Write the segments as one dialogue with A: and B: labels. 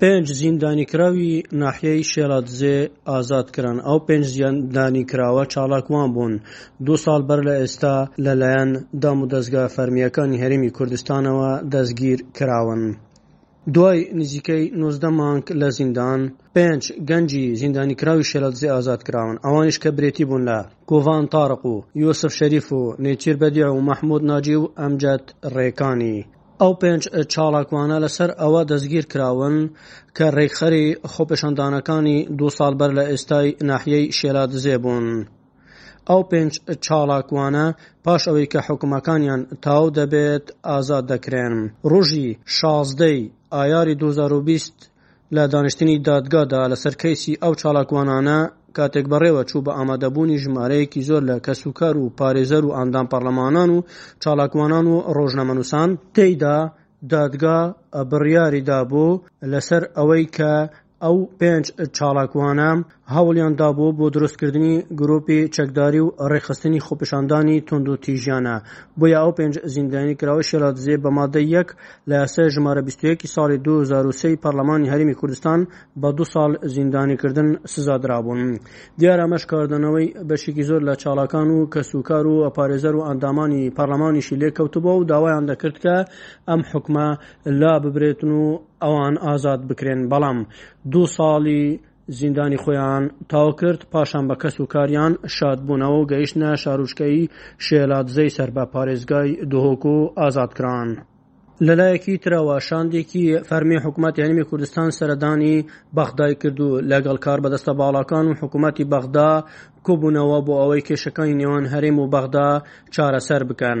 A: پێنج زیندانیکراوی ناحیەی شێلادزێ ئازاد کران ئەو پێنج زیندانیکراوە چالاکوان بوون دوو ساڵ بەر لە ئێستا لەلایەن دامودەزگا فەرمییەکانی هەرێمی کوردستانەوە دەستگیرکراون. دوای نزیکەی نۆزدە مانگ لە زیندان، پێنج گەنجی زیندانیکراوی شێلادزێ ئازاد کراون، ئەوانیش کە برێتی بوون لە، گۆڤان تارق و یوسف شەریف و نێچیر بەدیع و مەحموود ناجی و ئەمجەد رێکانی. ئەو پێنج چالاکوانە لەسەر ئەوە دەستگیر کراون کە رێکخەری خۆپێشاندانەکانی دوو ساڵ بەر لە ئێستای ناحیەی شێلادزێ بوون. ئەو پێنج چاڵاکوانە پاش ئەوەی کە حوکمەکانیان تەواو دەبێت ئازاد دەکرێن. ڕۆژی شازدە ی ئایاری دوو هەزار و بیست لە دانیشتنی دادگادا لەسەر کەیسی ئەو چاڵاکوانانە کاتێک بەڕێوە چوو بە ئامادەبوونی ژمارەیەکی زۆر لە کەسوکار و پارێزەر و ئەندام پەڕلەمانان و چاڵاکوانان و ڕۆژنامەنووسان تێیدا دادگا بڕیاری دابوو لەسەر ئەوەی کە ئەو پێنج چالاکوانە هەوڵیان دابوو بۆ دروستکردنی گرۆپی چەکداری و ڕێکخستنی خۆپیشاندانی توند و تیژیانە بۆیە ئەو پێنج زیندانی کراوە شێلادزێ بە مادە یەک لە یاسای ژمارە 21 ساڵی 2023 پەرلەمانی هەرمی کوردستان بە دو ساڵ زیندانیکردن سزادرابوون دیارە ئەمەش کاردانەوەی بەشێکی زۆر لە چالاکان و کەسوکار و پارێزەر و ئەندامانی پەرلەمانیشی لێکەوتبووە و داوایان دەکرد کە ئەم حکومە لا ببرێتن و ئەوان ئازاد بکرێن بەڵام دوو ساڵی زیندانی خۆیان تاو کرد پاشان بە کەس و کاریان شاد بوونەوە و گەیشتە شاروچکەی شێلادزەی سەر بە پارێزگای دهۆک و ئازاد کران. لەلایەکی ترەوە شاندێکی فەرمی حکوومەت یاریمی کوردستان سەردانی بەغدای کرد و لەگەڵ کار بەدەستە باڵاکان و حکوومەتی بەغدا کۆبوونەوە بۆ ئەوەی کێشەکانی نێوان هەرێم و بەغدا چارەسەر بکەن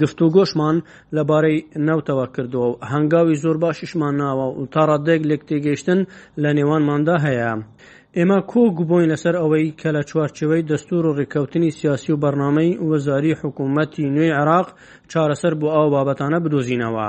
A: گفتوگۆشمان لەبارەی نەوتەوە کردووە و هەنگاوی زۆر باشیشمان ناوە و تا ڕاددەیەک لێکتێگەیشتن لە نێوانماندا هەیە. ئێمە کۆک بووین لەسەر ئەوەی کە لە چوارچێوەی دەستوور و ڕێککەوتنی سیاسی و بەرنامەی وزاری حکوومەتی نوێی عێراق چارەسەر بۆ ئەو بابەتانە بدۆزینەوە.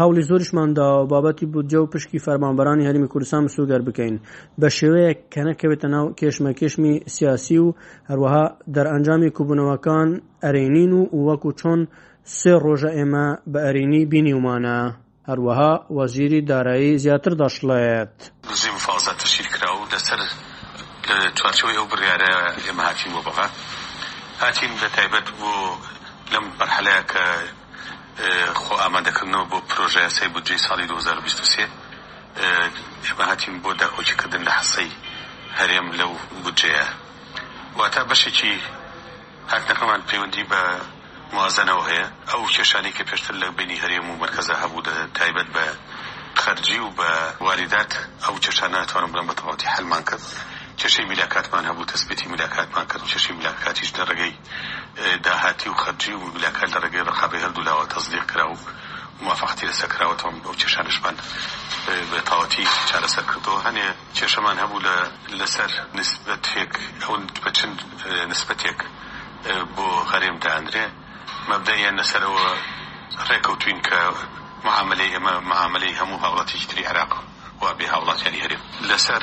A: هەوڵی زۆریشمان داوە بابەتی بودجە و پشکی فەرمانبەرانی هەرمی کوردستان مسوگەر بکەین بە شێوەیەک کە نەکەوێتە ناو کێشمەکێشمی سیاسی و هەروەها دەرئەنجامی کوبوونەوەکان ئەرێنین و وەکو چۆن سێ ڕۆژە ئێمە بە ئەرێنی بینیومانە هەروەها وەزیری دارایی زیاتر دەشڵێت.
B: دزی و فازە تەشکیل کرا و لەسەر لە چوارچێوەی ئەو بڕیارە ئێمە هاتین بۆ بەغا هاتین بە تایبەت بۆ لەم مەرحەلەیە کە خۆ ئامادەکردنەوە بۆ پرۆژەیاسای بودجەی ساڵی دوو هەزار و بیست و سێ، ئێمە هاتین بۆ داکۆکیکردن لە حەسەی هەرێم لەو بودجەیە، واتا بەشێکی هاتنەکەمان پەیوەندی بە موازەنەوە هەیە، ئەو کێشانەی کە پێشتر لە بەینی هەرێم و مەرکەزدا هەبوو لە تایبەت بە خەرجی و بە واریدات، ئەو کێشانە ئەتوانم بڵێم بە تەواوەتی حەلمان کرد، کێشەی میلاکاتمان هەبوو تەسبیتی میلاکاتمان کرد، کێشەی میلاکاتیش لە ڕێگەی داهاتی و خەرجی و ملکە لە ڕێگەی ڕقابەی هەردوو لاوە تەزدیق کرا و موافەقەتی لەسەر کراوەتەوە ئەو کێشانەشمان بە تەواوەتی چارەسەر کردووە هەنێ کێشەمان هەبوو لە لەسەر نسبەتێک ئەو بە چ نسبەتێک بۆ هەرێم دانرێ مەبدەئیان لەسەر ئەوە ڕێکەوتووین کە معامەلەی ئێمە معامەلەی هەموو هاوڵاتیەکی تری عێراق وابێ هاوڵاتیانی هەرێم لەسەر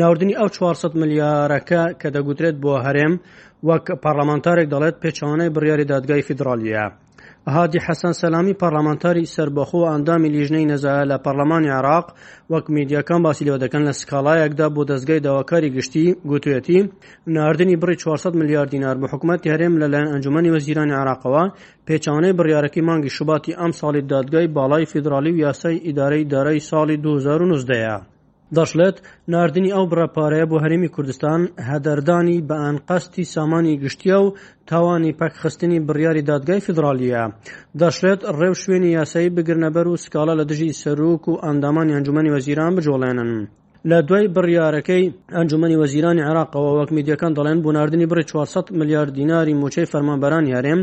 A: ناردنی ئەو 400 ملیارەکە کە دەگوترێت بۆ هەرێم وەک پارلمانتارێک دەڵێت پێچوانەی بڕیاری دادگای فیدراالیە. هادی حەسەن سەلامی پارلمانتاری سربەخۆ ئەندامی لیژنەی نەزایە لە پەرلەمانی عراق وەک میدیەکان باسی لەوە دەکەن لە سکاڵایەکدا بۆ دەستگای داواکاری گشتی گوتوێتی ناردنی بڕی 400 میلیارد دینار بە حکوومەتتی هەرێم لەلایەن ئەنجومی وەزیرانی عراقەوە پێچوانەی بڕیارەکەی مانگی شوباتی ئەم ساڵی دادگای باڵای فیدراالی و یاسای ئیدارەی دارای ساڵی 2019ەیە. دەشڵێت، ناردنی ئەو بڕە پارەیە بۆ هەرێمی کوردستان، هەدەردانی بە ئەنقەستی سامانی گشتییە و تاوانی پەکخستنی بڕیاری دادگای فیدراڵییە. دەشڵێت، ڕێوشوێنی یاسایی بگرنەبەر و سکاڵا لە دژی سەرۆک و ئەندامانی ئەنجوومەنی وەزیران بجوڵێنن. لە دوای بڕیارەکەی ئەنجوومەنی وەزیرانی عێراقەوە، وەک میدیاکان دەڵێن، بۆ ناردنی بڕی چوار سەد ملیار دیناری مووچەی فەرمانبەرانی هەرێم،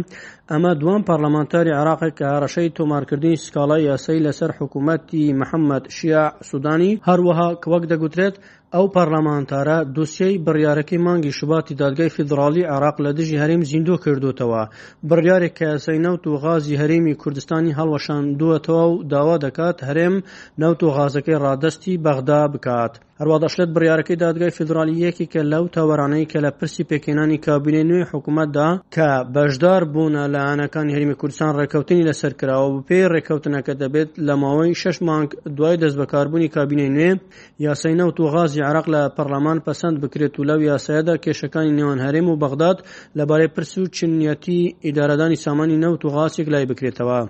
A: ئەمە دووەم پەرلەمانتاری عێراقە کە هەڕەشەی تۆمارکردنی سکاڵای یاسایی لەسەر حکوومەتی محەممەد شیاع سوودانی، هەروەها وەک دەگوترێت ئەو پەرلەمانتارە دۆسیەی بڕیارەکەی مانگی شوباتی دادگای فیدڕاڵی عێراق لە دژی هەرێم زیندوو کردووەتەوە، بڕیارێک کە یاسای نەوت و غازی هەرێمی کوردستانی هەڵوەشاندووەتەوە و داوا دەکات هەرێم نەوت و غازەکەی ڕادەستی بەغدا بکات. هەروا دەشڵێت بڕیارەکەی دادگای فیدرالی یەکێکە لەو تاوەرانەی کە لە پرسی پێکهێنانی کابینەی نوێی حکوومەتدا کە بەشدار بوونە لە ئانەکانی هەرمی کوردستان ڕێککەوتنی لەسەر کراوە بەپێی ڕێککەوتنەکە دەبێت لە ماوەی شش مانگ دوای دەست بەکاربوونی کابینەی نوێ یاسای نەوت و غازی عراق لە پەرلەمان پەسەند بکرێت و لەو یاسایەدا کێشەکانی نێوان هەرێم و بەغداد لەبارەی پرس و چنیەتی ئیدارەدانی سامانی نەوت و غاسێک لای بکرێتەوە.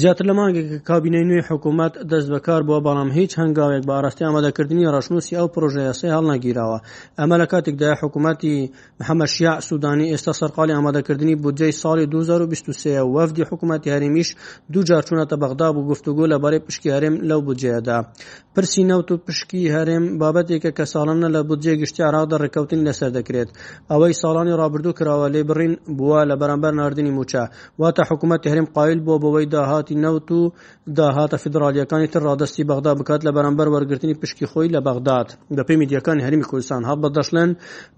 A: زیاتر لە مانگێکە کابینەی نوێی حکوومەت دەست بەکار بووە بەڵام هیچ هەنگاوێک بە ئاراستەی ئامادەکردنی ڕەشنووسی ئەو پڕۆژە یاسای هەڵنەگیراوە ئەمە لە کاتێکدا حکوومەتی محەممەد شیاع سوودانی ئێستا سەرقاڵی ئامادەکردنی بودجەی ساڵی 2023 وەفدی حکوومەتی هەرێمیش دوو جار چوونەتە بەغدا بوو گفتوگۆ لەبارەی پشکی هەرێم لەو بودجەیەدا پرسی نەوت و پشکی هەرێم بابەتێکە کە ساڵانە لە بودجێ گشتی عراقدا ڕێککەوتنی لەسەر دەکرێت ئەوەی ساڵانی ڕابردوو کراوە لێبڕین بووە لە بەرامبەر ناردنی موچە واتە حکوومەتی هەرێم قایل بووە بەوەی داهاتی نەوت و داهاتە فیدراڵییەکانی تر ڕادەستی بەغدا بکات لە بەرامبەر وەرگرتنی پشکی خۆی لە بەغداد بەپێی میدیاکانی هەرێمی کوردستان هەڵبەت دەشڵێن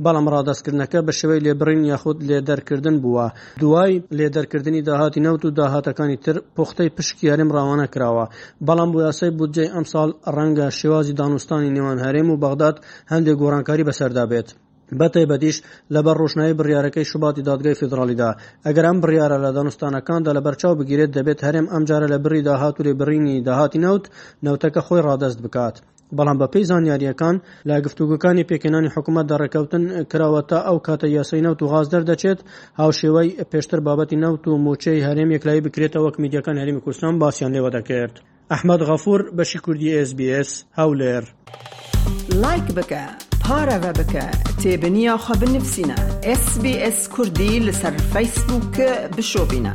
A: بەڵام ڕادەستکردنەکە بە شێوەی لێبڕین یاخود لێدەرکردن بووە دوای لێدەرکردنی داهاتی نەوت و داهاتەکانی تر پوختەی پشکی هەرێم ڕەوانە کراوە بەڵام بۆ یاسای بودجەی ئەمساڵ ڕەنگە شێوازی دانوستانی نێوان هەرێم و بەغداد هەندێک گۆڕانکاری بەسەردا بێت. بە تایبەتیش لەبەر ڕۆشنایی بڕیارەکەی شوباتی دادگای فیدراڵیدا. ئەگەر ئەم بڕیارە لە دانوستانەکاندا لەبەرچاو بگیرێت، دەبێت هەرێم ئەمجارە لە بری داهات و لێبڕینی داهاتی نەوت، نەوتەکە خۆی ڕادەست بکات. بەڵام بەپێی زانیارییەکان، لە گفتوگۆکانی پێکهێنانی حکومەتدا ڕێککەوتن کراوە تا ئەو کاتەی یاسای نەوت و غاز دەردەچێت، هاوشێوەی پێشتر بابەتی نەوت و مووچەی هەرێم یەکلایی بکرێتەوە وەک میدیاکانی هەرێمی کوردستان باسیان لێوە دەکرد. ئەحمەد غەفور بەشی کوردی ئێس بی ئێس هەولێر.
C: لایک بکە پارەڤە بکە تێبنیا خو بنفسینە ئێس بی ئێس کوردی لەسەر فەیسبووک ک بشۆڤینە.